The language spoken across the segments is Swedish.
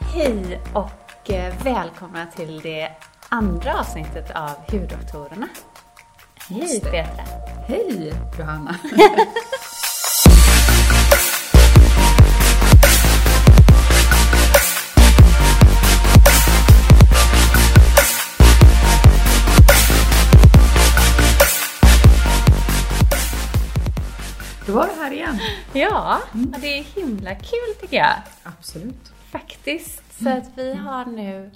Hej och eh, välkomna till det andra avsnittet av Hudoktorerna. Hej. Petra! Hej Johanna! Då var du här igen. Ja, Mm. det är himla kul tycker jag. Absolut. Faktiskt. Så att vi har nu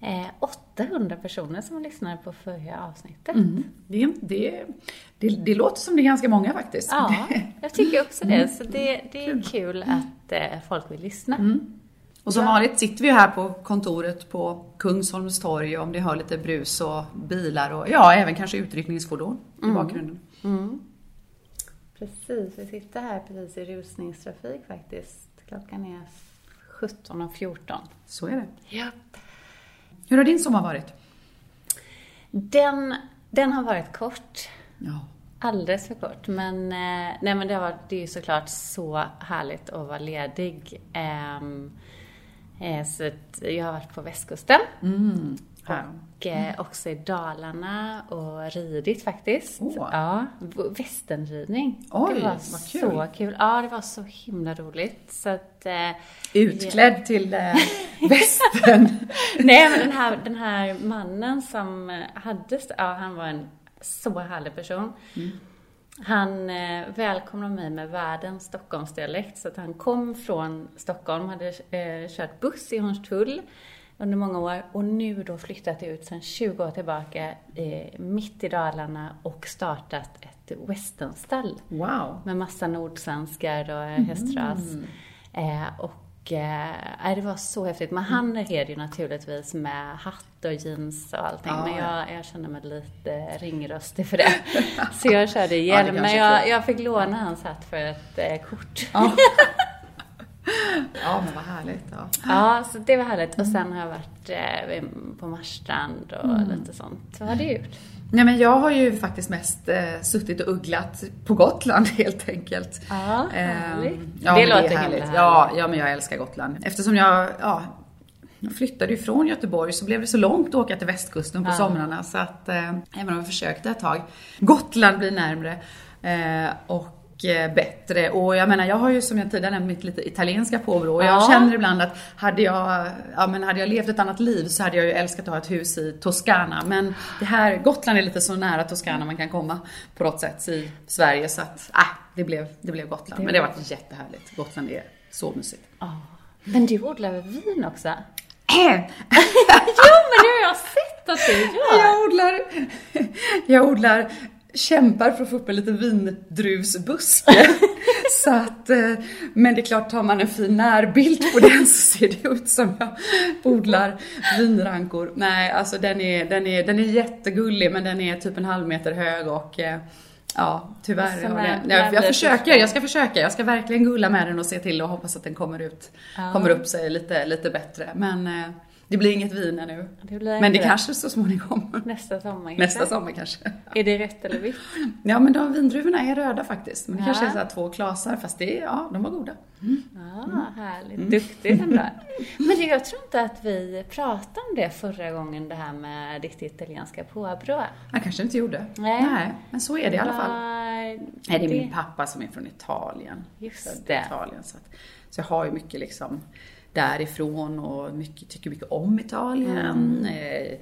eh, 800 personer som lyssnar på förra avsnittet. Mm. Det, det, det, det låter som det är ganska många faktiskt. Ja, jag tycker också det. Mm. Så det, det är kul att eh, folk vill lyssna. Mm. Och som vanligt sitter vi här på kontoret på Kungsholms torg om ni hör lite brus och bilar och ja, även kanske utryckningsfordon i bakgrunden. Precis, vi sitter här precis i rusningstrafik faktiskt. Klockan är 17.14. Så är det. Ja. Hur har din sommar varit? Den, den har varit kort. Ja. Alldeles för kort. Men, eh, nej, men det, har varit, det är ju såklart så härligt att vara ledig. Ehm, eh, så jag har varit på västkusten. Mm. Och eh, också i Dalarna och ridit faktiskt. Åh. Ja, västernridning. Oj, det var vad så kul. Ja, det var så himla roligt. Så att, eh, Utklädd till eh, västern. Nej, men den här, den här mannen som hade, ja han var en så härlig person. Han eh, välkomnade mig med världens Stockholmsdialekt, så att han kom från Stockholm, hade eh, kört buss i Hornstull under många år och nu då flyttat ut sedan 20 år tillbaka eh, mitt i Dalarna och startat ett westernstall Wow. med massa nordsvenskar och eh, hästras. Eh, och eh, det var så häftigt. Men han red ju naturligtvis med hatt och jeans och allting. Ja, men ja. jag, jag kände mig lite ringröstig för det. så jag körde Ja, hjälm. det men jag, jag fick låna hans hatt för ett eh, kort. Ja. ja, men vad härligt. Ja. Ja, så det var härligt. Och sen har jag varit eh, på Marstrand och Mm. lite sånt. Vad har du gjort? Nej, men jag har ju faktiskt mest eh, suttit och ugglat på Gotland helt enkelt. Ja, Ehm, härligt. ja, Det låter är himla härligt. härligt. Ja, ja, men jag älskar Gotland. Eftersom jag, ja, jag flyttade ju från Göteborg så blev det så långt att åka till västkusten på Ja. somrarna så att, eh, även om jag försökte ett tag, Gotland blir närmre. Eh, och eh, bättre. Och jag menar, jag har ju som jag tidigare nämnt mitt lite italienska påbrå. Och jag Ja. känner ibland att hade jag, ja, men hade jag levt ett annat liv så hade jag ju älskat att ha ett hus i Toscana. Men det här, Gotland är lite så nära Toscana man kan komma på något sätt i Sverige. Så att, äh, det blev, det blev Gotland. Det Men det har var- varit jättehärligt. Gotland är så mysigt. Ja. Men du odlar vin också? Jo, men det har jag sett att du gör. Jag odlar, jag odlar kämpar för att få upp en liten vindruvsbuske. så att, eh, men det är klart, tar man en fin närbild på den så ser det ut som jag odlar vinrankor. Nej, alltså den är, den är, den är jättegullig men den är typ en halv meter hög och eh, Ja, tyvärr. Det- när jag, jag försöker, jag ska försöka. Jag ska verkligen gulla med den och se till och hoppas att den kommer ut, Ja. kommer upp sig lite, lite bättre. Men eh, det blir inget vin ännu. Det Men det kanske så småningom. Nästa sommar kanske. Nästa sommar kanske. Är det rött eller vitt? Ja men de vindruvorna är röda faktiskt. Men det Ja. kanske är så här två klasar fast det ja de var goda. Ja, härligt. Duktig ändå. Men jag tror inte att vi pratade om det förra gången, det här med ditt italienska påbrå. Jag kanske inte gjorde. Nej. men så är det i alla fall. Nej, det är min pappa som är från Italien. Just det. Italien, så, att, så jag har ju mycket liksom därifrån och mycket, tycker mycket om Italien. Eh,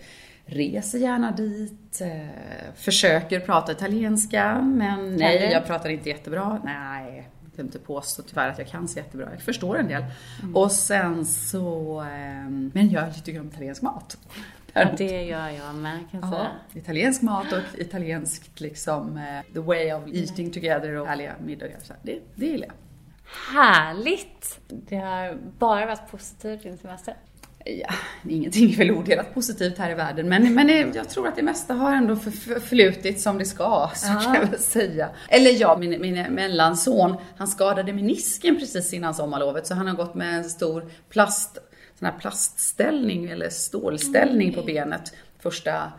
reser gärna dit. Eh, försöker prata italienska, men nej, Eller? jag pratar inte jättebra. Nej, jag kan inte påstå tyvärr att jag kan så jättebra. Jag förstår en del. Och sen så, eh, men jag tycker om italiensk mat. Ja, det gör jag med kan jag Ja, säga. italiensk mat och italienskt liksom, the way of eating together och härliga middagar. Så det, det gillar jag. Härligt! Det har bara varit positivt din semester. Ja, ingenting är väl odelat positivt här i världen, men, men eh, jag tror att det mesta har ändå för- för- förflutit som det ska, så Ja. kan jag väl säga. Eller ja, min, min mellanson, han skadade menisken precis innan sommarlovet, så han har gått med en stor plast, sån här plastställning, eller stålställning på benet första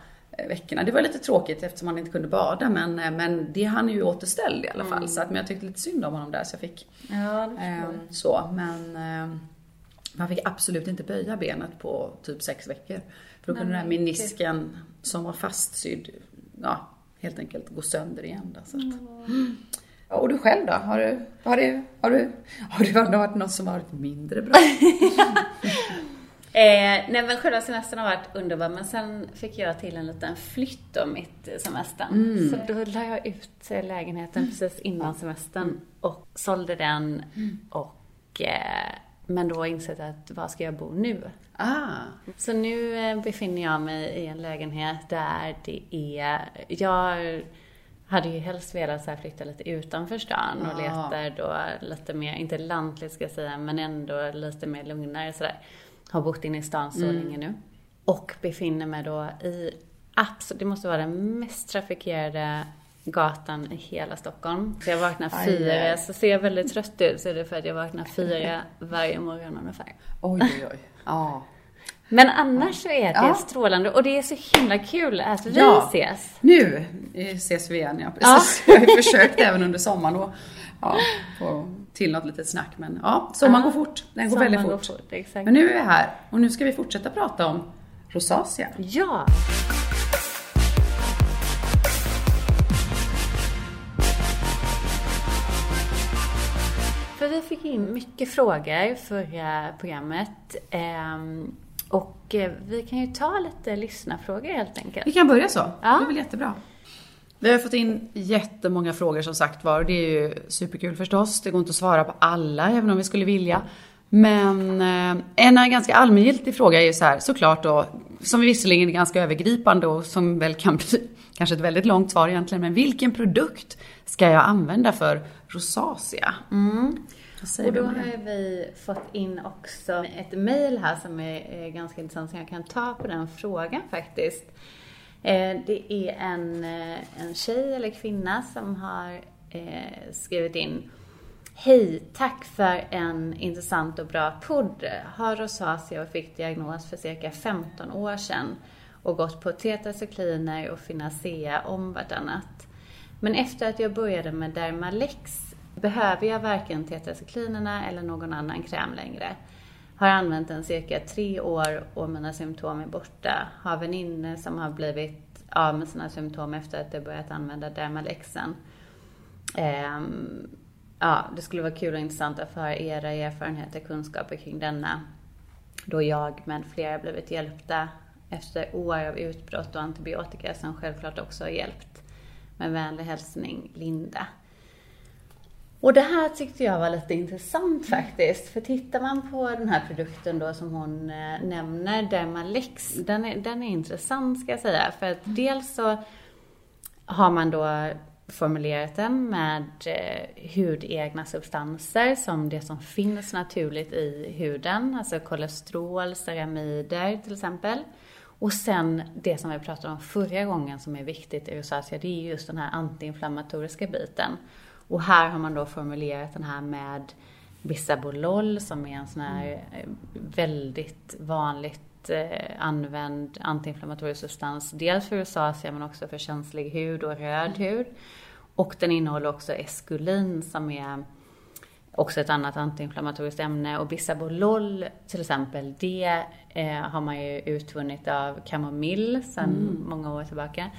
veckorna. Det var lite tråkigt eftersom han inte kunde bada, men, eh, men det han är ju återställd i alla fall. Så att, men jag tyckte lite synd om honom där, så jag fick Ja, det Eh, så, men, eh, Man fick absolut inte böja benet på typ sex veckor. För då kunde den här menisken som var fastsydd, ja, helt enkelt gå sönder igen. Då, så att. Ja, och du själv då? Har du, har du, har du, har du varit något som varit mindre bra? Eh, nej men själva semestern har varit underbar men sen fick jag till en liten flytt då mitt semestern. Mm. Så då la jag ut eh, lägenheten precis innan semestern och sålde den och eh, men då insett att var ska jag bo nu? Ah, Så nu eh, befinner jag mig i en lägenhet där det är, jag hade ju helst velat så flytta lite utanför stan och Ja. letar då lite mer, inte lantligt ska jag säga, men ändå lite mer lugnare sådär. Har bott inne i stan så länge nu. Och befinner mig då i, absolut, det måste vara den mest trafikerade gatan i hela Stockholm. Så jag vaknar fyra, aj. så ser jag väldigt trött ut så är det för att jag vaknar fyra varje morgon ungefär. oj, oj, oj. Ja. Men annars så är det Ja. strålande och det är så himla kul att vi Ja. ses. Nu eh, ses vi igen, ja precis. Jag har ju försökt även under sommaren då. Ja, till något litet snack. Men ja, sommaren går fort. Den går väldigt fort. fort. Men nu är vi här och nu ska vi fortsätta prata om rosacea. Ja! För vi fick in mycket frågor förra programmet. ehm, Och eh, vi kan ju ta lite lyssnarfrågor helt enkelt. Vi kan börja så. Ja. Det är väl jättebra. Vi har fått in jättemånga frågor som sagt var och det är ju superkul förstås. Det går inte att svara på alla även om vi skulle vilja. Men eh, en ganska allmängiltig fråga är ju så här, såklart då, som visserligen är ganska övergripande och som väl kan bli kanske ett väldigt långt svar egentligen, men vilken produkt ska jag använda för rosacea? Säger Och då har vi fått in också ett mejl här som är ganska intressant, så jag kan ta på den frågan faktiskt. Eh, det är en, eh, en tjej eller kvinna som har eh, skrivit in Hej, tack för en intressant och bra podd. Har rosacea och fick diagnos för cirka 15 år sedan och gått på tetracykliner och finacea om vartannat. Men efter att jag började med Dermalex behöver jag varken tetracyklinerna eller någon annan kräm längre. Har använt den cirka tre år och mina symptom är borta. Har väninnor som har blivit av med sina symptom efter att de börjat använda Dermalexen. Um, ja, det skulle vara kul och intressant att få höra era erfarenheter och kunskaper kring denna. Då jag med flera blivit hjälpta efter år av utbrott och antibiotika som självklart också har hjälpt. Med vänlig hälsning, Linda. Och det här tyckte jag var lite intressant faktiskt. För tittar man på den här produkten då som hon eh, nämner, Dermalex, den är, den är intressant ska jag säga. För att dels så har man då formulerat den med eh, hudegna substanser som det som finns naturligt i huden, alltså kolesterol, ceramider till exempel. Och sen det som vi pratade om förra gången som är viktigt i rosacea, det är just den här antiinflammatoriska biten. Och här har man då formulerat den här med Bisabolol som är en sån här eh, väldigt vanligt eh, använd antiinflammatorisk substans. Dels för rosacea men också för känslig hud och röd hud. Och den innehåller också eskulin som är också ett annat antiinflammatoriskt ämne. Och Bisabolol till exempel, det eh, har man ju utvunnit av kamomill sedan många år tillbaka.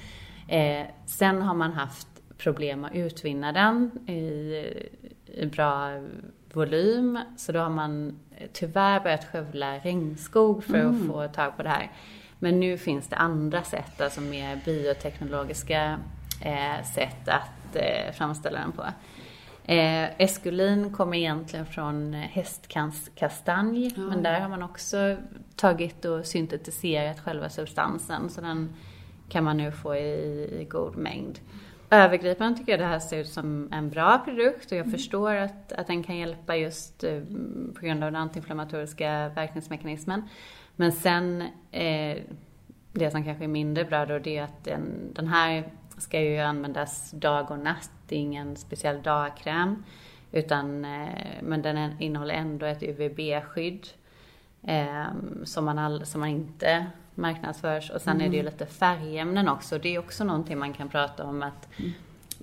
Eh, sen har man haft problem att utvinna den i, i bra volym. Så då har man tyvärr börjat skövla regnskog för att få tag på det här. Men nu finns det andra sätt, alltså mer bioteknologiska eh, sätt att eh, framställa den på. Eh, eskulin kommer egentligen från hästkastanj, men där har man också tagit och syntetiserat själva substansen, så den kan man nu få i, i god mängd. Övergripande tycker jag det här ser ut som en bra produkt och jag förstår att, att den kan hjälpa just eh, på grund av den antiinflammatoriska verkningsmekanismen. Men sen, eh, det som kanske är mindre bra då, det är att den, den här ska ju användas dag och natt. Det är ingen speciell dagkräm. Utan, eh, men den innehåller ändå ett UVB-skydd. Eh, som, man all, som man inte marknadsförs. Och sen är det ju lite färgämnen också. Det är också någonting man kan prata om att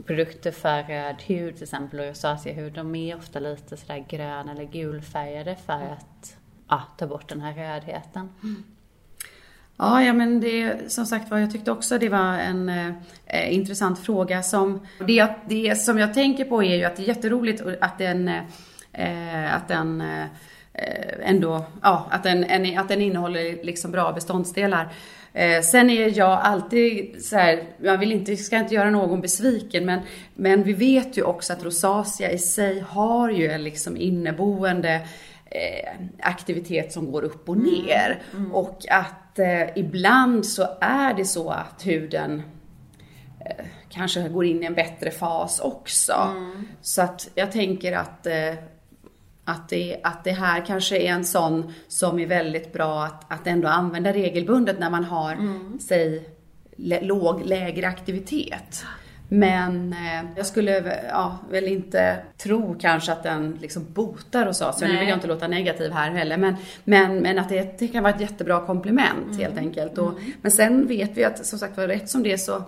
produkter för röd hud till exempel och rosaceahud, de är ofta lite sådär grön eller gulfärgade för att ja, ta bort den här rödheten. Ja, ja men det som sagt var, jag tyckte också det var en eh, intressant fråga som, det, det som jag tänker på är ju att det är jätteroligt att den, eh, att den eh, ändå, ja, att den, en, att den innehåller liksom bra beståndsdelar. Eh, sen är jag alltid så här, man vill inte, ska inte göra någon besviken, men, men vi vet ju också att rosacea i sig har ju en liksom inneboende eh, aktivitet som går upp och ner. Mm. Mm. Och att eh, ibland så är det så att huden eh, kanske går in i en bättre fas också. Mm. Så att jag tänker att eh, att det, att det här kanske är en sån som är väldigt bra att, att ändå använda regelbundet när man har, mm. säg, låg, lägre aktivitet. Men eh, jag skulle ja, väl inte tro kanske att den liksom botar hos oss. Nu vill jag inte låta negativ här heller. Men, men, men att det, det kan vara ett jättebra komplement mm. helt enkelt. Och, mm. Men sen vet vi att som sagt var rätt som det så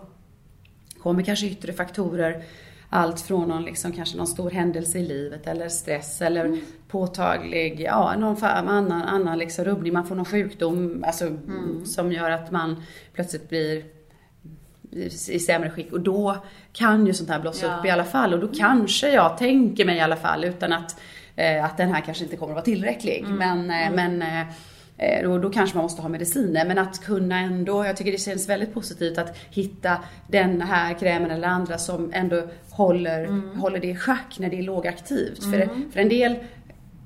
kommer kanske yttre faktorer allt från någon, liksom, kanske någon stor händelse i livet eller stress eller mm. påtaglig, ja, någon annan, annan liksom rubbning. Man får någon sjukdom alltså, mm. som gör att man plötsligt blir i sämre skick och då kan ju sånt här blossa ja. upp i alla fall och då kanske jag tänker mig i alla fall utan att, eh, att den här kanske inte kommer att vara tillräcklig. Mm. Men, eh, mm. men eh, Eh, då, då kanske man måste ha mediciner. Men att kunna ändå, jag tycker det känns väldigt positivt att hitta den här krämen eller andra som ändå håller, mm. håller det i schack när det är lågaktivt. Mm. För, för en del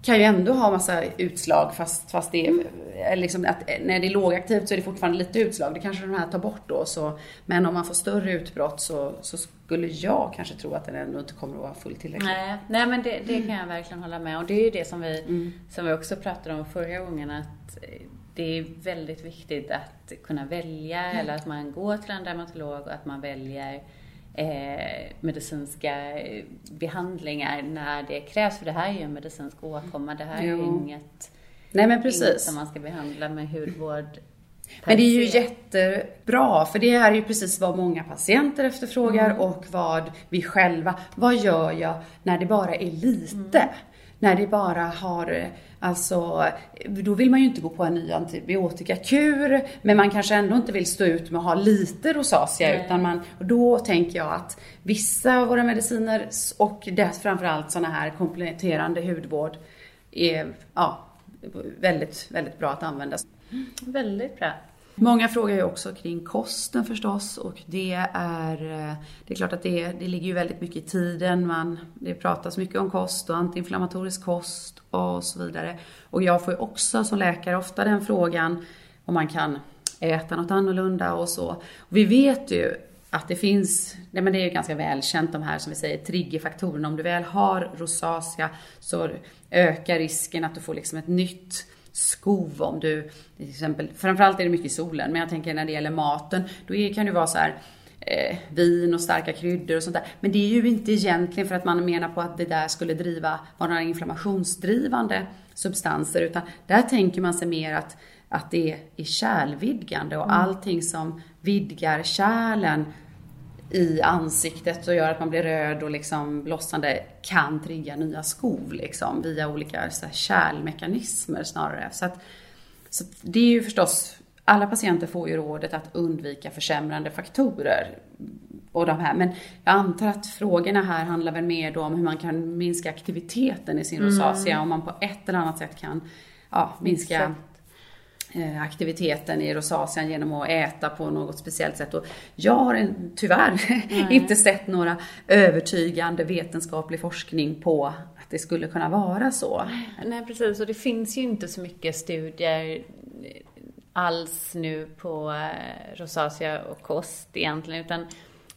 kan ju ändå ha massa utslag fast, fast det är, mm. liksom att när det är lågaktivt så är det fortfarande lite utslag. Det kanske den här tar bort då. Så, men om man får större utbrott så, så skulle jag kanske tro att den ändå inte kommer att vara fullt tillräcklig. Nej, nej men det, det kan jag verkligen hålla med om. Det är ju det som vi, mm. som vi också pratade om förra gången. Att det är väldigt viktigt att kunna välja mm. eller att man går till en dermatolog och att man väljer eh, medicinska behandlingar när det krävs. För det här är ju en medicinsk åkomma. Det här är inget, Nej, men precis. inget som man ska behandla med hudvård men det är ju jättebra, för det här är ju precis vad många patienter efterfrågar mm. och vad vi själva, vad gör jag när det bara är lite? Mm. När det bara har, alltså, då vill man ju inte gå på en ny antibiotikakur, men man kanske ändå inte vill stå ut med att ha lite rosacea, Nej. utan man, och då tänker jag att vissa av våra mediciner och det, framförallt sådana här kompletterande hudvård är, ja, väldigt, väldigt bra att använda. Väldigt bra. Många frågar ju också kring kosten förstås och det är, eh, det är klart att det, det ligger ju väldigt mycket i tiden. Man, det pratas mycket om kost och antiinflammatorisk kost och så vidare. Och jag får ju också som läkare ofta den frågan om man kan äta något annorlunda och så. Och vi vet ju att det finns, nej men det är ju ganska välkänt de här som vi säger triggerfaktorerna. Om du väl har rosacea så ökar risken att du får liksom ett nytt skov om du till exempel, framförallt är det mycket i solen, men jag tänker när det gäller maten, då är, kan det vara så här eh, vin och starka kryddor och sånt där. Men det är ju inte egentligen för att man menar på att det där skulle driva, vara några inflammationsdrivande substanser, utan där tänker man sig mer att, att det är kärlvidgande och mm. allting som vidgar kärlen i ansiktet och gör att man blir röd och liksom blossande kan trigga nya skov liksom via olika så här, kärlmekanismer snarare. Så, att, så det är ju förstås, alla patienter får ju rådet att undvika försämrande faktorer. Och de här. Men jag antar att frågorna här handlar väl mer då om hur man kan minska aktiviteten i sin mm. rosacea, om man på ett eller annat sätt kan ja, minska aktiviteten i rosacean genom att äta på något speciellt sätt. Och jag har en, tyvärr inte sett några övertygande vetenskaplig forskning på att det skulle kunna vara så. Nej precis, och det finns ju inte så mycket studier alls nu på eh, rosacea och kost egentligen, utan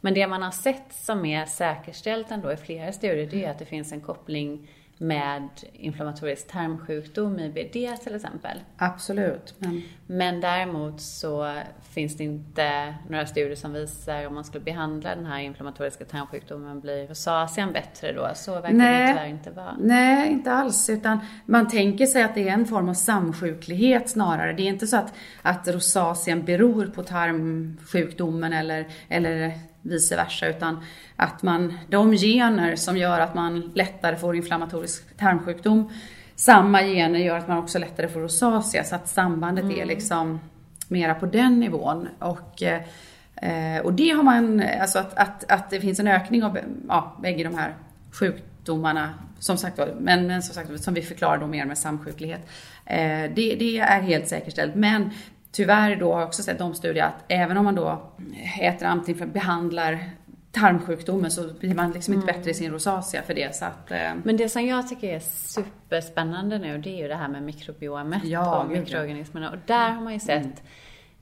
men det man har sett som är säkerställt ändå i flera studier, det är att det finns en koppling med inflammatorisk tarmsjukdom, IBD till exempel. Absolut. Men... men däremot så finns det inte några studier som visar om man skulle behandla den här inflammatoriska tarmsjukdomen blir rosacean bättre då? Så verkar Nej. det tyvärr inte vara. Nej, inte alls. Utan man tänker sig att det är en form av samsjuklighet snarare. Det är inte så att, att rosacean beror på tarmsjukdomen eller, eller vice versa, utan att man, de gener som gör att man lättare får inflammatorisk tarmsjukdom samma gener gör att man också lättare får rosacea så att sambandet mm. är liksom mera på den nivån. Och, eh, och det har man, alltså att, att, att det finns en ökning av ja, bägge de här sjukdomarna, som sagt men, men som sagt som vi förklarar då mer med samsjuklighet. Eh, det, det är helt säkerställt. Men tyvärr då har jag också sett omstudier att även om man då äter antingen för behandlar tarmsjukdomen så blir man liksom inte mm. bättre i sin rosacea för det. Så att, eh. Men det som jag tycker är superspännande nu det är ju det här med mikrobiomet ja, och mikroorganismerna. Och där har man ju sett mm.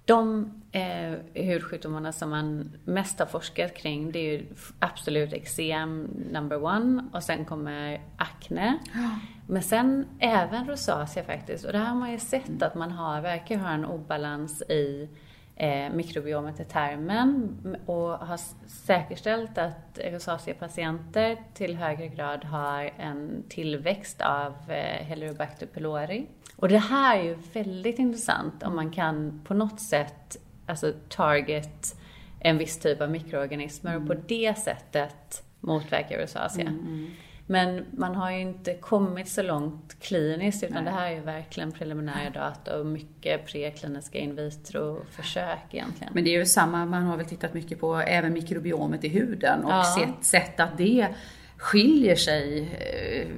de eh, hudsjukdomarna som man mest har forskat kring det är ju absolut eksem number one och sen kommer akne. Ja. Men sen även rosacea faktiskt. Och det här har man ju sett mm. att man har, verkar ha en obalans i eh, mikrobiomet i tarmen och har säkerställt att rosacea-patienter till högre grad har en tillväxt av eh, Helicobacter pylori. Och det här är ju väldigt intressant om man kan på något sätt alltså target en viss typ av mikroorganismer och på mm. det sättet motverka rosacea. Mm, mm. Men man har ju inte kommit så långt kliniskt utan Nej. det här är ju verkligen preliminära data och mycket prekliniska in vitro-försök egentligen. Men det är ju samma, man har väl tittat mycket på även mikrobiomet i huden och ja. sett, sett att det skiljer sig,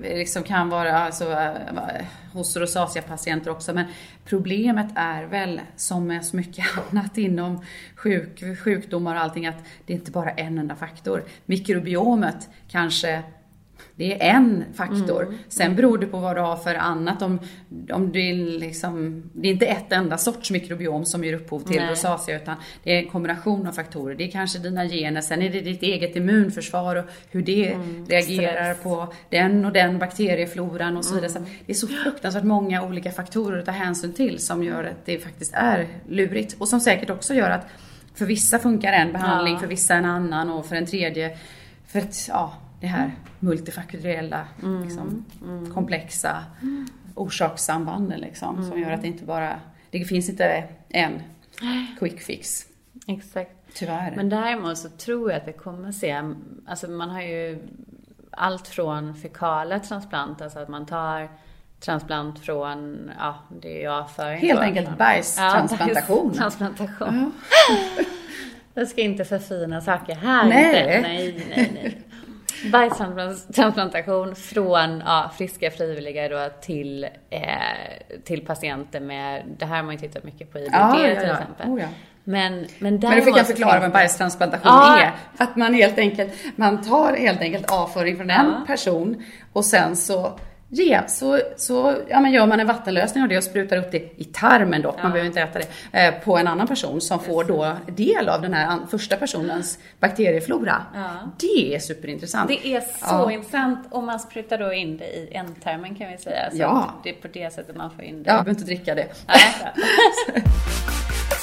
eh, liksom kan vara alltså, eh, hos rosacea-patienter också. Men problemet är väl, som med så mycket annat inom sjuk, sjukdomar och allting, att det är inte bara en enda faktor. Mikrobiomet kanske det är en faktor. Mm. Sen beror det på vad du har för annat. Om, om du liksom, det är inte ett enda sorts mikrobiom som ger upphov till Nej. rosacea utan det är en kombination av faktorer. Det är kanske dina gener, sen är det ditt eget immunförsvar och hur det mm. reagerar Stress. på den och den bakteriefloran och så vidare. Mm. Det är så fruktansvärt många olika faktorer att ta hänsyn till som gör att det faktiskt är lurigt. Och som säkert också gör att för vissa funkar en behandling, ja. för vissa en annan och för en tredje för att, ja, det här multifaktoriella, mm. Liksom, mm. komplexa mm. orsakssambanden liksom, som gör att det inte bara, det finns inte en quick fix. Exakt. Tyvärr. Men däremot så tror jag att vi kommer se, alltså man har ju allt från fekala transplant, alltså att man tar transplant från, ja det är ju avföring. Helt enkelt bajstransplantation. Ja, transplantation. Ja. jag ska inte förfina saker här. Nej. Inte. Nej, nej, nej. Bajstransplantation från ja, friska frivilliga då till, eh, till patienter med, det här har man ju tittat mycket på IBD ja, ja, till exempel. Oh, men, men, men då fick jag förklara vad en bajstransplantation ja. är. Att man helt enkelt, man tar helt enkelt avföring från en person och sen så ge så, så ja, men gör man en vattenlösning av det och sprutar upp det i tarmen dock, ja. man behöver inte äta det, eh, på en annan person som får då del av den här första personens bakterieflora. Ja. Det är superintressant. Det är så ja. intressant och man sprutar då in det i ändtarmen kan vi säga. Så ja. det är på det sättet man får in det. Ja, jag behöver inte dricka det.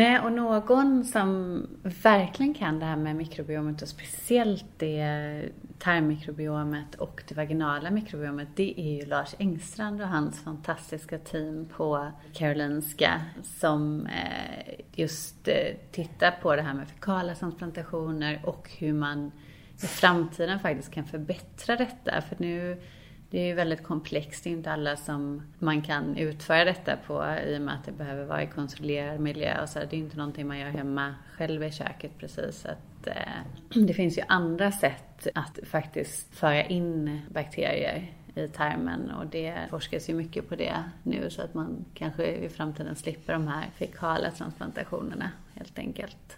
Nej, och någon som verkligen kan det här med mikrobiomet och speciellt det tarmmikrobiomet och det vaginala mikrobiomet, det är ju Lars Engstrand och hans fantastiska team på Karolinska som eh, just eh, tittar på det här med fekala transplantationer och hur man i framtiden faktiskt kan förbättra detta. För nu det är ju väldigt komplext. Det är inte alla som man kan utföra detta på i och med att det behöver vara i kontrollerad miljö. Och så. Det är inte någonting man gör hemma själv i köket precis. Att, eh, det finns ju andra sätt att faktiskt föra in bakterier i tarmen och det forskas ju mycket på det nu så att man kanske i framtiden slipper de här fekala transplantationerna helt enkelt.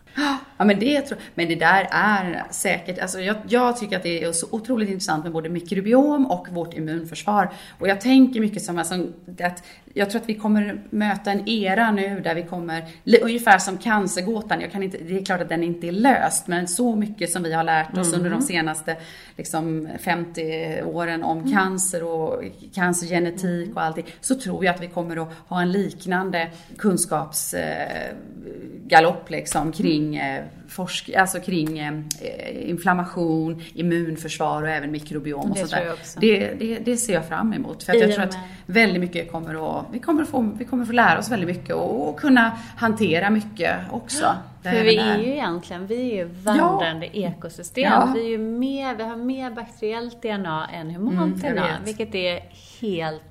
Ja men det, men det där är säkert, alltså jag, jag, tycker att det är så otroligt intressant med både mikrobiom och vårt immunförsvar. Och jag tänker mycket som alltså, att jag tror att vi kommer möta en era nu där vi kommer, ungefär som cancergåtan, jag kan inte, det är klart att den inte är löst, men så mycket som vi har lärt oss mm. under de mm. senaste liksom, 50 åren om mm. cancer och cancergenetik och allting, så tror jag att vi kommer att ha en liknande kunskapsgalopp eh, liksom kring eh, forsk, alltså kring eh, inflammation, immunförsvar och även mikrobiom och Det sånt där. Det, det, det ser jag fram emot. För att I jag tror att väldigt mycket kommer att, vi kommer att få, vi kommer att få lära oss väldigt mycket och, och kunna hantera mycket också. För vi är ju egentligen, vi är ju vandrande ekosystem. Ja. Vi, är mer, vi har mer bakteriellt DNA än humant Mm, DNA, vilket är helt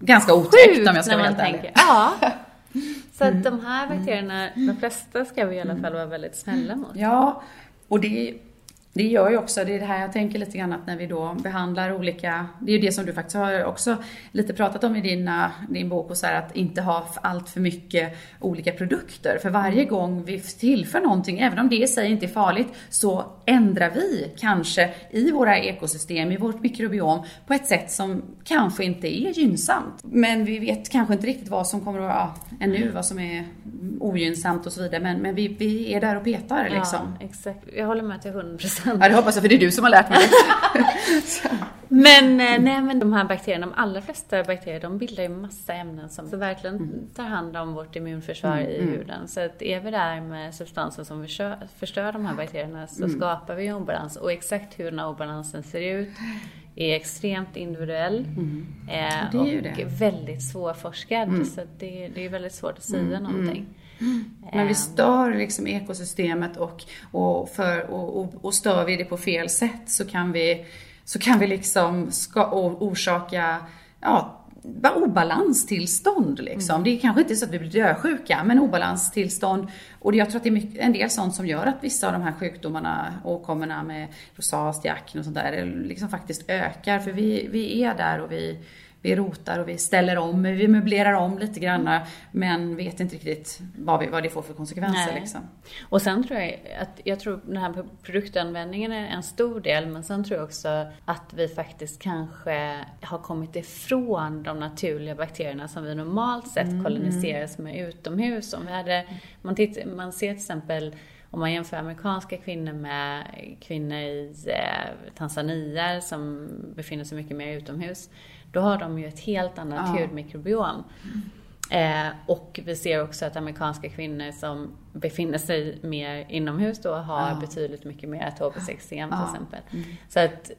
ganska otäckt om jag ska vara helt ärlig. Ja. Så att de här bakterierna, de flesta ska vi i alla fall vara väldigt snälla mot. Ja, och det, det gör ju också, det är det här jag tänker lite grann att när vi då behandlar olika, det är ju det som du faktiskt har också lite pratat om i dina, din bok och så här, att inte ha allt för mycket olika produkter. För varje gång vi tillför någonting, även om det i sig inte är farligt, så ändrar vi kanske i våra ekosystem, i vårt mikrobiom på ett sätt som kanske inte är gynnsamt. Men vi vet kanske inte riktigt vad som kommer att vara, ja, ännu vad som är ogynnsamt och så vidare. Men, men vi, vi är där och petar liksom. Ja, exakt. Jag håller med till 100 procent. Ja, det hoppas jag, för det är du som har lärt mig det. Men, eh, nej, men de här bakterierna, de allra flesta bakterier, de bildar ju massa ämnen som så verkligen Mm. tar hand om vårt immunförsvar i huden. Så att är vi där med substanser som förstör, förstör de här bakterierna så Mm. skapar vi obalans. Och exakt hur den här obalansen ser ut är extremt individuell eh, Mm. Det är ju och det. väldigt svårforskad. Så att det, det är väldigt svårt att säga någonting. Men vi Ehm, stör liksom ekosystemet och, och, för, och, och, och stör vi det på fel sätt så kan vi, så kan vi liksom ska, orsaka ja, obalanstillstånd liksom. Det är kanske inte så att vi blir dödsjuka, men obalanstillstånd. Och jag tror att det är mycket, en del sånt som gör att vissa av de här sjukdomarna, åkommorna med rosacea, akne och sånt där, liksom faktiskt ökar. För vi, vi är där och vi, vi rotar och vi ställer om, vi möblerar om lite grann, men vet inte riktigt vad, vi, vad det får för konsekvenser. Liksom. Och sen tror jag att, jag tror den här produktanvändningen är en stor del, men sen tror jag också att vi faktiskt kanske har kommit ifrån de naturliga bakterierna som vi normalt sett koloniseras med utomhus. Om vi hade, man, titt, man ser till exempel om man jämför amerikanska kvinnor med kvinnor i eh, Tanzania som befinner sig mycket mer utomhus, då har de ju ett helt annat Ja. hudmikrobiom. Eh, och vi ser också att amerikanska kvinnor som befinner sig mer inomhus då har Ja. betydligt mycket mer atopiskt eksem till Ja. exempel. Så att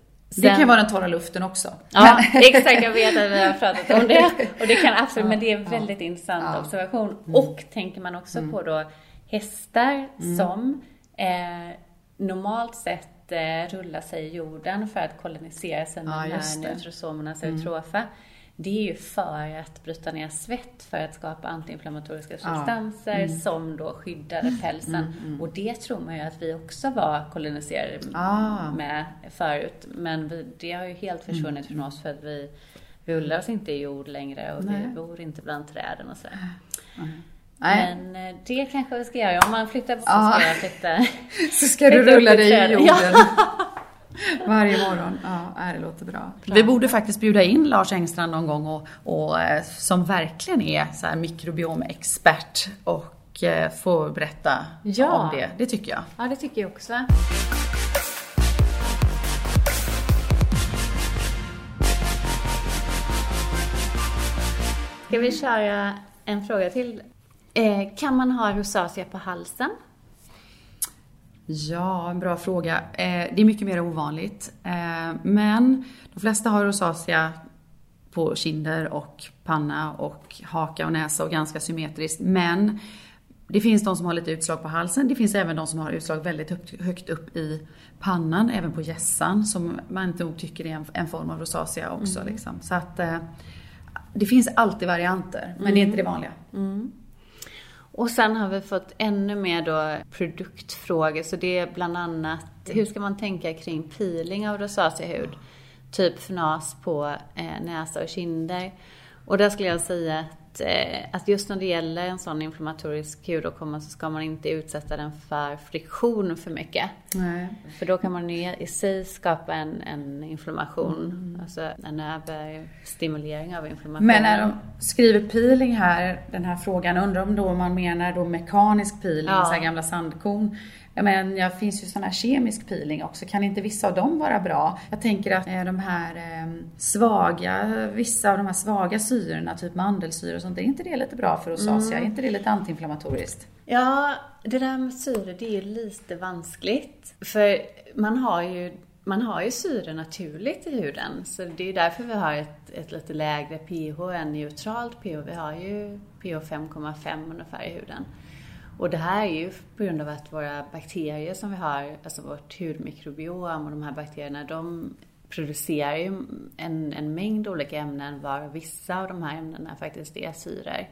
Det kan vara den torra luften också. Ja, exakt. Jag vet att vi har pratat om det. Och det kan absolut, men det är en väldigt intressant Ja. observation. Och tänker man också på då hästar som eh, normalt sett eh, rullar sig i jorden för att kolonisera med Ja, här det. neutrosomernas eutrofa. Det är ju för att bryta ner svett för att skapa antiinflammatoriska substanser som då skyddade pälsen. Och det tror man ju att vi också var koloniserade Ah. med förut. Men vi, det har ju helt försvunnit från oss för att vi rullar oss inte i jord längre och Nej. vi bor inte bland träden och sådär. Nej. Men eh, det kanske vi ska göra. Om man flyttar så Ja. ska jag flytta. Så ska du Flytta rulla i dig i jorden. Varje morgon. Ja, det låter bra. Vi borde faktiskt bjuda in Lars Engstrand någon gång och, och eh, som verkligen är så här mikrobiomexpert och eh, få berätta Ja. om det. Det tycker jag. Ja, det tycker jag också. Ska vi köra en fråga till? Eh, kan man ha rosacea på halsen? Ja, en bra fråga. Eh, det är mycket mer ovanligt. Eh, men de flesta har rosacea på kinder och panna och haka och näsa och ganska symmetriskt. Men det finns de som har lite utslag på halsen. Det finns även de som har utslag väldigt högt, upp i pannan, även på hjässan, som man inte nog tycker är en, form av rosacea också. Liksom. Så att eh, det finns alltid varianter, men det är inte det vanliga. Och sen har vi fått ännu mer då produktfrågor. Så det är bland annat, hur ska man tänka kring peeling av rosaceahud? Typ fnas på eh, näsa och kinder. Och där skulle jag säga att, eh, att just när det gäller en sån inflammatorisk hudåkomma så ska man inte utsätta den för friktion för mycket. Nej. För då kan man ju i sig skapa en, en inflammation, alltså en överstimulering av inflammationen. Men när de skriver peeling här, den här frågan, undrar om då man menar då mekanisk peeling, Ja. så här gamla sandkorn. Ja, men det finns ju sån här kemisk peeling också. Kan inte vissa av dem vara bra? Jag tänker att eh, de här eh, svaga, vissa av de här svaga syrorna, typ mandelsyra och sånt, är inte det lite bra för rosacea? Mm. Är inte det lite antiinflammatoriskt? Ja, det där med syre, det är lite vanskligt. För man har ju man har ju syre naturligt i huden, så det är därför vi har ett, ett lite lägre pH än neutralt pH. Vi har ju pH 5,5 ungefär i huden. Och det här är ju på grund av att våra bakterier som vi har, alltså vårt hudmikrobiom och de här bakterierna, de producerar ju en, en mängd olika ämnen var vissa av de här ämnena faktiskt är syror. Um,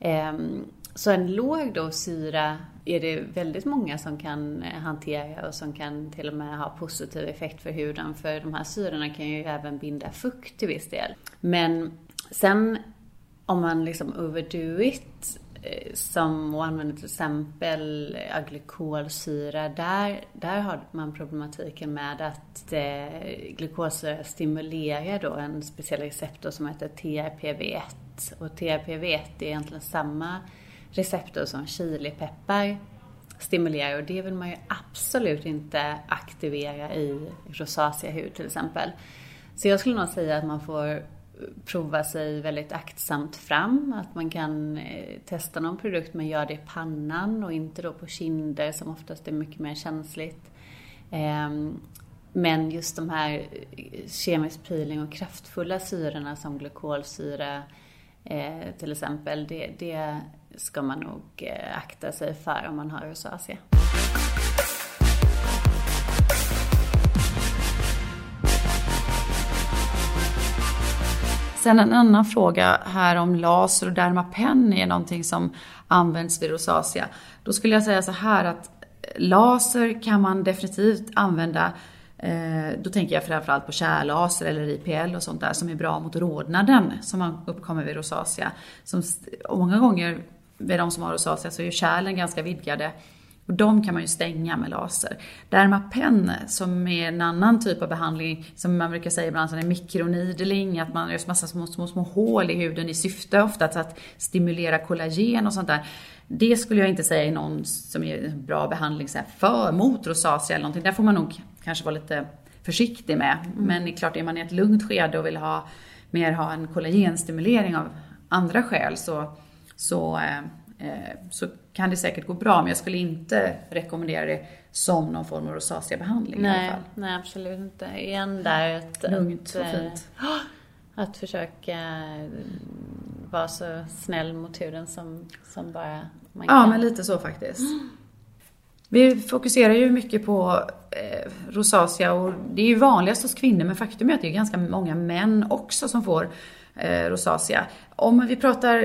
ehm, så en låg dos syra är det väldigt många som kan hantera och som kan till och med ha positiv effekt för huden. För de här syrorna kan ju även binda fukt till viss del. Men sen om man liksom overdo it Eh, som som använder till exempel eh, glykolsyra, där, där har man problematiken med att eh, glykolsyra stimulerar då en speciell receptor som heter TRPV1. Och TRPV1 är egentligen samma receptor som chilipeppar stimulerar och det vill man ju absolut inte aktivera i rosacea hud till exempel. Så jag skulle nog säga att man får prova sig väldigt aktsamt fram. Att man kan eh, testa någon produkt men gör det i pannan och inte då på kinder som oftast är mycket mer känsligt. Ehm, men just de här eh, kemisk peeling och kraftfulla syrorna som glykolsyra eh, till exempel, det, det ska man nog akta sig för om man har rosacea. Sen en annan fråga här om laser och Dermapen är någonting som används vid rosacea. Då skulle jag säga så här att eh, laser kan man definitivt använda eh, då tänker jag framförallt på kärlaser eller IPL och sånt där som är bra mot rodnaden som uppkommer vid rosacea. Som, många gånger vid de som har rosacea så är ju kärlen ganska vidgade och de kan man ju stänga med laser. Dermapen, som är en annan typ av behandling, som man brukar säga ibland, som är mikronidling, att man gör massa små, små, små hål i huden i syfte ofta att stimulera kollagen och sånt där. Det skulle jag inte säga är någon som är en bra behandling så här, för, mot rosacea eller någonting. Där får man nog kanske vara lite försiktig med. Mm. Men det är klart, är man i ett lugnt skede och vill ha mer ha en kollagenstimulering av andra skäl så, så eh, Eh, så kan det säkert gå bra, men jag skulle inte rekommendera det som någon form av rosaceabehandling nej, i alla fall. Nej, absolut inte. Igen där att... Lugnt och fint. Att försöka vara så snäll mot huden som, som bara man kan. Ja, men lite så faktiskt. Vi fokuserar ju mycket på eh, rosacea och det är ju vanligast hos kvinnor men faktum är att det är ganska många män också som får eh, rosacea. Om vi pratar,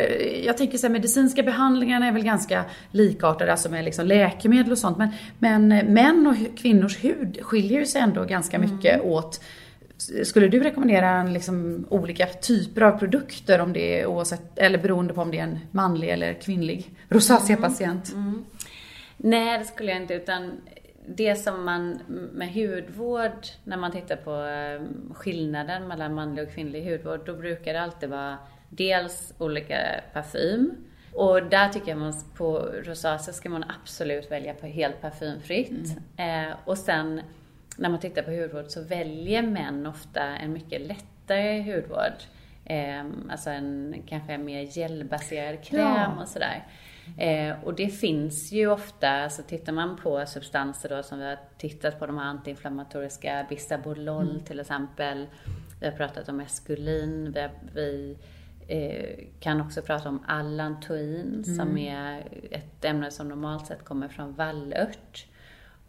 jag tänker så här, medicinska behandlingarna är väl ganska likartade, alltså med liksom läkemedel och sånt. Men, men män och kvinnors hud skiljer sig ändå ganska mm. mycket mm. åt. Skulle du rekommendera liksom olika typer av produkter om det är oavsett, eller beroende på om det är en manlig eller kvinnlig rosacea-patient? Mm. Mm. Nej, det skulle jag inte, utan det som man med hudvård, när man tittar på eh, skillnaden mellan manlig och kvinnlig hudvård, då brukar det alltid vara dels olika parfym. Och där tycker jag man på rosacea ska man absolut välja på helt parfymfritt. Mm. Eh, och sen när man tittar på hudvård så väljer män ofta en mycket lättare hudvård. Eh, alltså en kanske en mer gelbaserad kräm ja. och sådär. Eh, och det finns ju ofta, alltså tittar man på substanser då som vi har tittat på, de här antiinflammatoriska, bisabolol mm. till exempel. Vi har pratat om eskulin, vi, vi eh, kan också prata om allantoin mm. som är ett ämne som normalt sett kommer från vallört.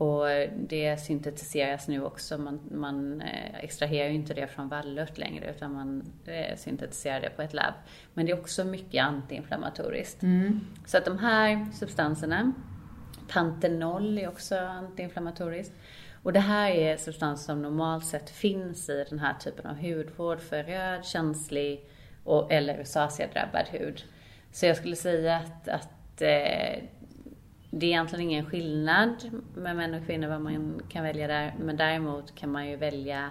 Och det syntetiseras nu också. Man, man eh, extraherar ju inte det från vallört längre utan man eh, syntetiserar det på ett labb. Men det är också mycket antiinflammatoriskt. Mm. Så att de här substanserna, pantenol är också antiinflammatoriskt. Och det här är substanser som normalt sett finns i den här typen av hudvård för röd, känslig och, eller rosacea-drabbad hud. Så jag skulle säga att, att eh, det är egentligen ingen skillnad med män och kvinnor vad man kan välja där. Men däremot kan man ju välja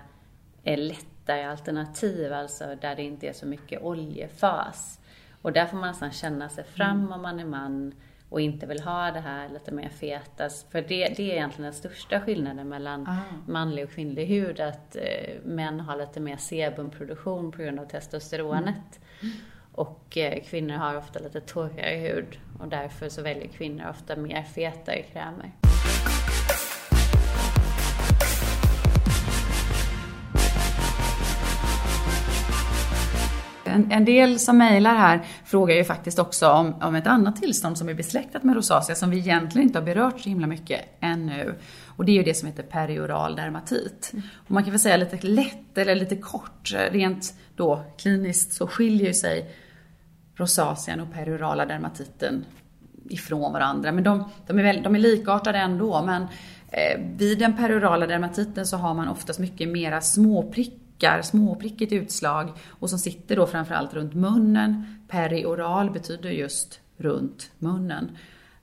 lättare alternativ, alltså där det inte är så mycket oljefas. Och där får man nästan känna sig fram mm. om man är man och inte vill ha det här lite mer feta. För det, det är egentligen den största skillnaden mellan Ah. manlig och kvinnlig hud, att eh, män har lite mer sebumproduktion på grund av testosteronet. Och eh, kvinnor har ofta lite torrare hud och därför så väljer kvinnor ofta mer fetare krämer. En, en del som mejlar här frågar ju faktiskt också om, om ett annat tillstånd som är besläktat med rosacea som vi egentligen inte har berört så himla mycket ännu. Och det är ju det som heter perioral dermatit. Och man kan väl säga lite lätt eller lite kort, rent då kliniskt så skiljer sig rosacean och periorala dermatiten ifrån varandra. Men de, de, är, väl, de är likartade ändå. Men eh, vid den periorala dermatiten så har man oftast mycket mera småprickar, småprickigt utslag och som sitter då framförallt runt munnen. Perioral betyder just runt munnen.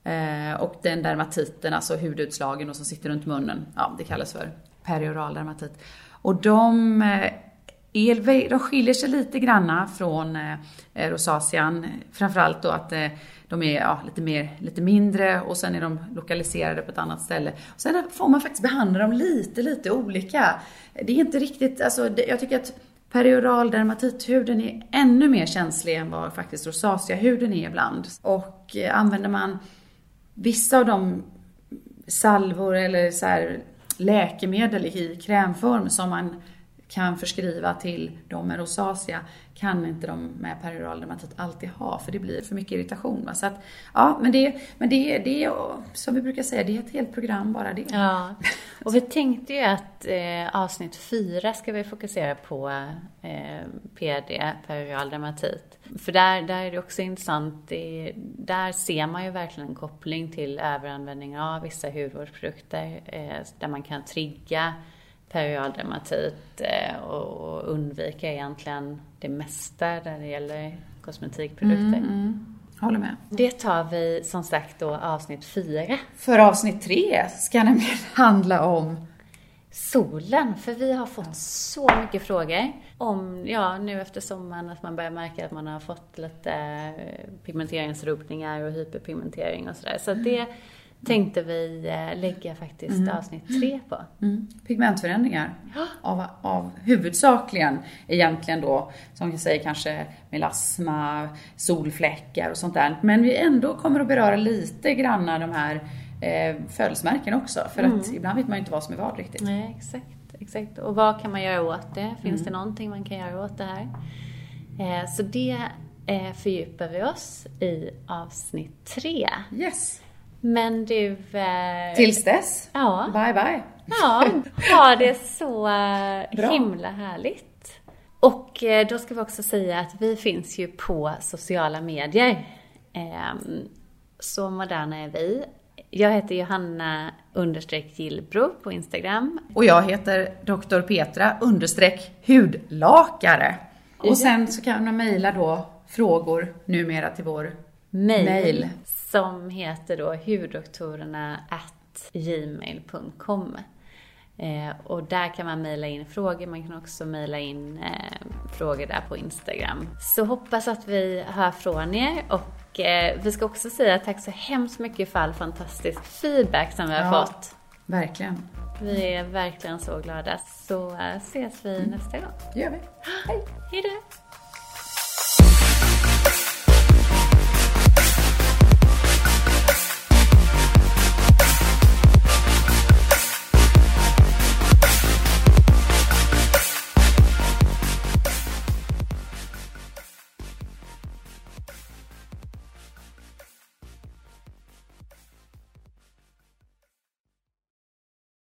Eh, och den dermatiten, alltså hudutslagen och som sitter runt munnen, ja det kallas för perioral dermatit. Och de eh, är, de skiljer sig lite granna från eh, eh rosacean. Framförallt då att eh, de är ja, lite, mer, lite mindre och sen är de lokaliserade på ett annat ställe. Och sen får man faktiskt behandla dem lite, lite olika. Det är inte riktigt, alltså det, jag tycker att perioral dermatithuden är ännu mer känslig än vad faktiskt rosaceahuden är ibland. Och eh, använder man vissa av de salvor eller så här läkemedel i krämform som man kan förskriva till de med rosacea kan inte de med perioral dermatit alltid ha för det blir för mycket irritation. Va? Så att, ja, men det, men det, det är som vi brukar säga, det är ett helt program bara det. Ja, och vi tänkte ju att eh, avsnitt fyra ska vi fokusera på eh, PD, perioral dermatit. För där, där är det också intressant, det, där ser man ju verkligen en koppling till överanvändning av vissa hudvårdsprodukter eh, där man kan trigga perioral dermatit eh, och undvika egentligen det mesta där det gäller kosmetikprodukter. Mm, mm. Håller med. Det tar vi som sagt då avsnitt fyra. För avsnitt tre ska nämligen handla om solen. För vi har fått så mycket frågor om, ja nu efter sommaren, att man börjar märka att man har fått lite pigmenteringsrubbningar och hyperpigmentering och sådär. Så det tänkte vi lägga faktiskt mm. avsnitt tre på. Mm. Pigmentförändringar. Av, av huvudsakligen egentligen då, som vi säger kanske melasma, solfläckar och sånt där. Men vi ändå kommer att beröra lite granna de här eh, födelsemärken också. För mm. att ibland vet man ju inte vad som är vad riktigt. Nej, exakt. exakt. Och vad kan man göra åt det? Finns det någonting man kan göra åt det här? Eh, så det eh, fördjupar vi oss i avsnitt tre. Yes. Men du... Eh, Tills dess. Ja. Bye bye. Ja, ha det så Bra. himla härligt. Och eh, då ska vi också säga att vi finns ju på sociala medier. Eh, så moderna är vi. Jag heter Johanna understreck Gillbro på Instagram. Och jag heter Dr. Petra understreck hudlakare. Och sen så kan man mejla då frågor numera till vår mail som heter då huddoktorerna at gmail.com. Eh, och där kan man mejla in frågor, man kan också mejla in eh, frågor där på Instagram. Så hoppas att vi hör från er och eh, vi ska också säga tack så hemskt mycket för all fantastisk feedback som vi har ja, fått. Verkligen. Vi är verkligen så glada. Så ses vi nästa gång. Gör vi. Hej! Hejdå!